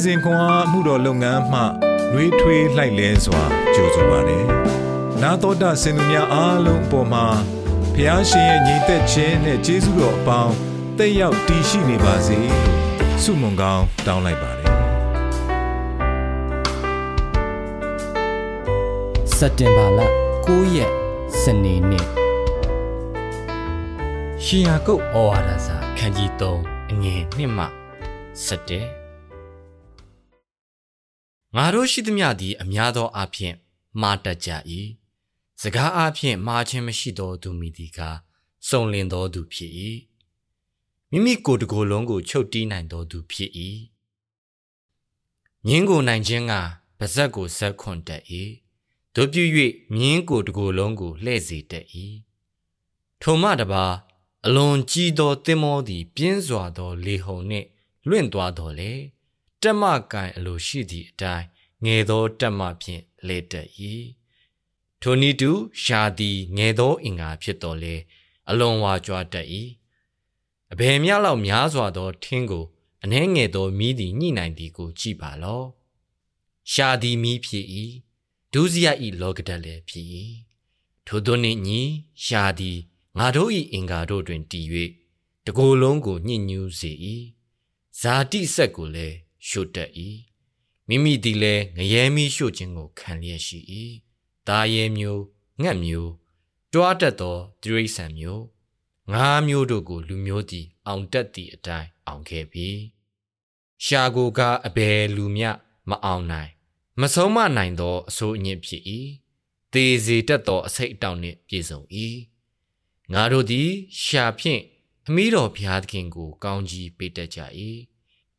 နေ့စဉ်ခွန်အားမှုတော်လုပ်ငန်းမှနှွေးထွေးလှိုက်လဲစွာကြိုဆိုပါရယ်။နာတော်တာစင်သူများအားလုံးအပေါ်မှာဖျားရှင်ရဲ့ညီသက်ခြင်းနဲ့ကျေးဇူးတော်အပေါင်းတက်ရောက်တည်ရှိနေပါစေလို့ဆုမွန်ကောင်းတောင်းလိုက်ပါတယ်။စက်တင်ဘာလ9ရက်စနေနေ့ရှင်ယာကုတ်ဩဝါဒစာခန်းကြီး3အငယ်1မှ7 ငါတို့ရှိသမျှသည်အများသောအားဖြင့်မှားတတ်ကြ၏စကားအားဖြင့်မှားခြင်းမရှိသောသူမိသည်ကစုံလင်သောသူဖြစ်၏မိမိကိုယ်တကိုယ်လုံးကိုချုပ်တီးနိုင်သောသူဖြစ်၏မြင်းကိုနိုင်ခြင်းကပါဇက်ကိုဇက်ခွန်တတ်၏တို့ပြု၍မြင်းကိုယ်တကိုယ်လုံးကိုလှဲ့စေတတ်၏ထိုမှတပါအလွန်ကြီးသောတင်မောသည် ပြင်းစွာသောလေဟုန်နှင့်လွင့်သွားတော်လေ တက်မကန်အလိုရှိသည့်အတိုင်းငယ်သောတက်မဖြင့်လေတက်၏ထိုနည်းတူရှာသည်ငယ်သောအင်္ဂါဖြစ်တော်လေအလွန်ဝါကြွားတတ်၏အဘယ်မျှလောက်များစွာသောထင်းကိုအနှဲငယ်သောမိသည်ညှိနိုင်သည်ကိုကြည့်ပါလောရှာသည်မိဖြစ်၏ဒုစရဤလောကဓာတ်လည်းဖြစ်၏ထိုသောနှင့်ညီရှာသည်ငါတို့၏အင်္ဂါတို့တွင်တည်၍တကိုယ်လုံးကိုညှဉ်းညူးစေ၏ဇာတိဆက်ကိုလည်း ရှို့တတ်၏မိမိသည်လည်းငရဲမီးရှို့ခြင်းကိုခံလျက်ရှိ၏ဒါရဲမျိုးငှက်မျိုးတွားတတ်သောတိရိစ္ဆာန်မျိုးငါးမျိုးတို့ကိုလူမျိုးသည်အောင်တတ်သည့်အတိုင်းအောင်ခဲ့ပြီရှာကိုကအဘယ်လူမျှမအောင်နိုင် မဆုံးမနိုင်သောအဆိုးအညစ်ဖြစ်၏သေစေတတ်သောအစိတ်အတောင်နှင့်ပြည့်စုံ၏ငါတို့သည်ရှာဖြင့်အမိတော်ဘုရားသခင်ကိုကောင်းကြီးပေးတတ်ကြ၏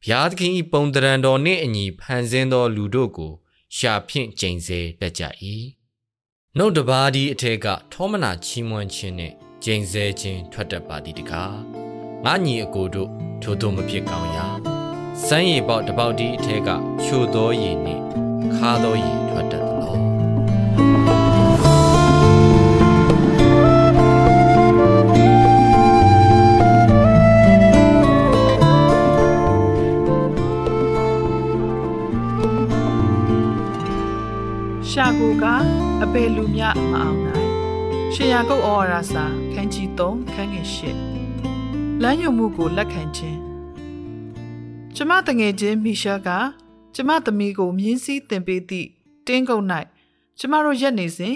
ဘုရားသခင်၏ပုံတရံတော်နှင့်အညီဖန်ဆင်းသောလူတို့ကို ရှာဖြင့်ကျိန်ဆဲတတ်ကြ၏နှုတ်တပါးဒီအထက်ကထောမနာချီးမွမ်းခြင်းနှင့်ကျိန်ဆဲခြင်းထွက်တတ်ပါသည်တကားငါညီအကိုတို့ထိုတို့မဖြစ်ကောင်းရာစမ်းရည်ပေါက်တပေါက်ဒီအထက်ကချိုသောရည်နှင့်ခါသောရည်ထွက်တတ် အဘယ်လူမျှမအောင်နိုင်ရှေယာကုတ်ဩဝါဒစာခန်းကြီး3ခန်းငယ်8လမ်းညွှန်မှုကိုလက်ခံခြင်းကျမတငယ်ချင်းမီရှာကကျမသမီးကိုမြင်းစည်းတင်ပေးသည့်တင်းကုတ်၌ကျမတို့ရက်နေစဉ်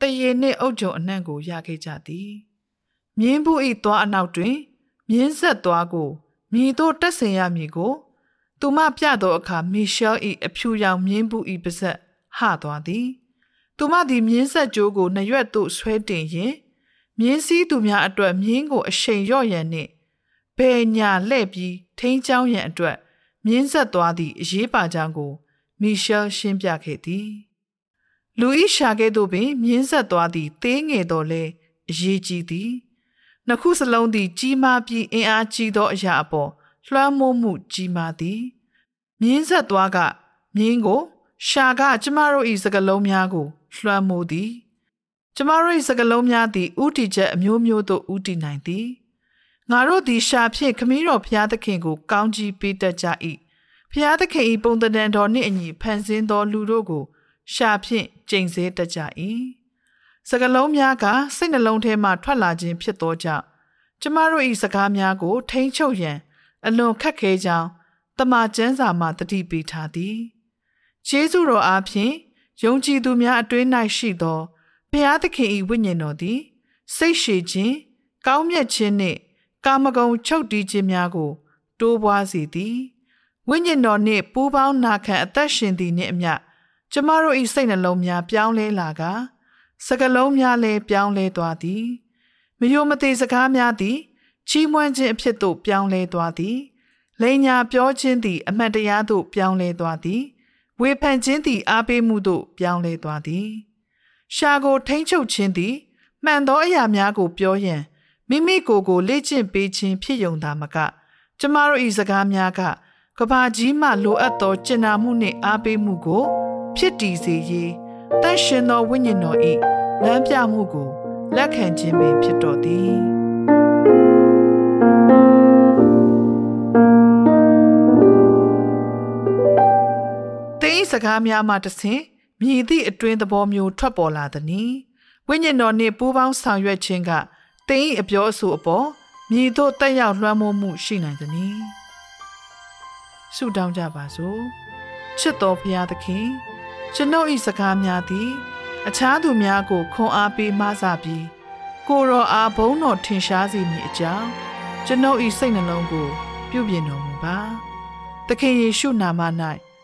တရေနှင့်အုတ်ကြုံအနှံ့ကိုရခဲ့ကြသည်မြင်းဘူးဤသွားအနောက်တွင် မြင်းဆက်သွားကိုမြည်တို့တက်ဆင်ရမည်ကို သူမပြသောအခါမီရှယ်ဤအဖြူရောင်မြင်းဘူးဤပါဇက်ဟသွားသည် သူမသည်မြင်းဆက်ကြိုးကိုနှစ်ရွက်သို့ဆွဲတင်ရင်မြင်းစည်းသူများအတွက်မြင်းကိုအရှိန်လျော့ရန်နှင့်ဘယ်ညာလှဲ့ပြီးထိန်းချောင်းရန်အတွက်မြင်းဆက်သွားသည့်အရေးပါကြောင်းကိုမီရှယ်ရှင်းပြခဲ့သည်လူဤရှာကဲ့သို့ပင်မြင်းဆက်သွားသည့်သေးငယ်တော်လဲအရေးကြီးသည်နှစ်ခုစလုံးသည်ကြီးမားပြီးအင်အားကြီးသောအရာအပေါ်လွှမ်းမိုးမှုကြီးမားသည်မြင်းဆက်သွားကမြင်းကို ရှာကကျမတို့၏စကလုံးများကို လွှမ်းမိုးသည် ကျမတို့၏စကလုံးများသည်ဥတီချက်အမျိုးမျိုးသို့ဥတီနိုင်သည်ငါတို့သည်ရှာဖြင့်ခမည်းတော်ဘုရားသခင်ကို ကောင်းကြီးပေးတတ်ကြ၏ဘုရားသခင်၏ပုံသဏ္ဍာန်တော်နှင့်အညီဖန်ဆင်းသောလူတို့ကို ရှာဖြင့်ကျိန်ဆဲတတ်ကြ၏စကလုံးများကစိတ်နှလုံးထဲမှထွက်လာခြင်းဖြစ်သောကြောင့်ကျမတို့၏စကားများကို ထိမ့်ချုပ်ရန် အလွန်ခက်ခဲကြောင်းတမန်ကျမ်းစာမှတတိပေးထားသည် ယေရှုတော်အားဖြင့်ယုံကြည်သူများအတွင်း၌ရှိသောဘုရားသခင်၏ဝိညာဉ်တော်သည်စိတ်ရှည်ခြင်းကောင်းမြတ်ခြင်းနှင့်ကာမဂုဏ်ချုပ်တီးခြင်းများကို တိုးပွားစေသည်ဝိညာဉ်တော်နှင့်ပူးပေါင်းနာခံအသက်ရှင်သည်နှင့်အမျှကျမတို့၏စိတ်နှလုံးများပြောင်းလဲလာကစကလုံးများလည်းပြောင်းလဲသွားသည်မယိုမသေးစကားများသည်ချီးမွမ်းခြင်းအဖြစ်သို့ပြောင်းလဲသွားသည်လိန်ညာပြောခြင်းသည် အမှန်တရားသို့ပြောင်းလဲသွားသည် ဝေဖန်ခြင်းသည်အားပေးမှုသို့ပြောင်းလဲသွားသည်ရှာကိုထိမ့်ချုပ်ခြင်းသည်မှန်သောအရာများကိုပြောရန်မိမိကိုယ်ကိုလေ့ကျင့်ပေးခြင်းဖြစ်ယုံသာမက ကျမတို့၏စကားများကကဘာကြီးမှလိုအပ်သောကျင်နာမှုနှင့်အားပေးမှုကို ဖြစ်တည်စေရေးတန်ရှင်သောဝိညာဉ်တော်၏လမ်းပြမှုကိုလက်ခံခြင်းပင်ဖြစ်တော်သည် ကားများမှတဆင်မြည်သည့်အတွင်းသဘောမျိုးထွက်ပေါ်လာသည်။ဝိညာဉ်တော်နှင့်ပူးပေါင်းဆောင်ရွက်ခြင်းကတင်း၏အပြောအဆိုအပေါ်မြည်သို့တက်ရောက်လွှမ်းမိုးမှုရှိနိုင်သည်။ဆုတောင်းကြပါစို့။ချစ်တော်ဘုရားသခင်ကျွန်ုပ်၏စကားများသည်အခြားသူများကိုခွန်အားပေးမဆပြီးကိုရောအားဘုန်းတော်ထင်ရှားစေမည်အကြောင်းကျွန်ုပ်၏စိတ်နှလုံးကို ပြုပြင်တော်မူပါ။သခင်ယေရှုနာမ၌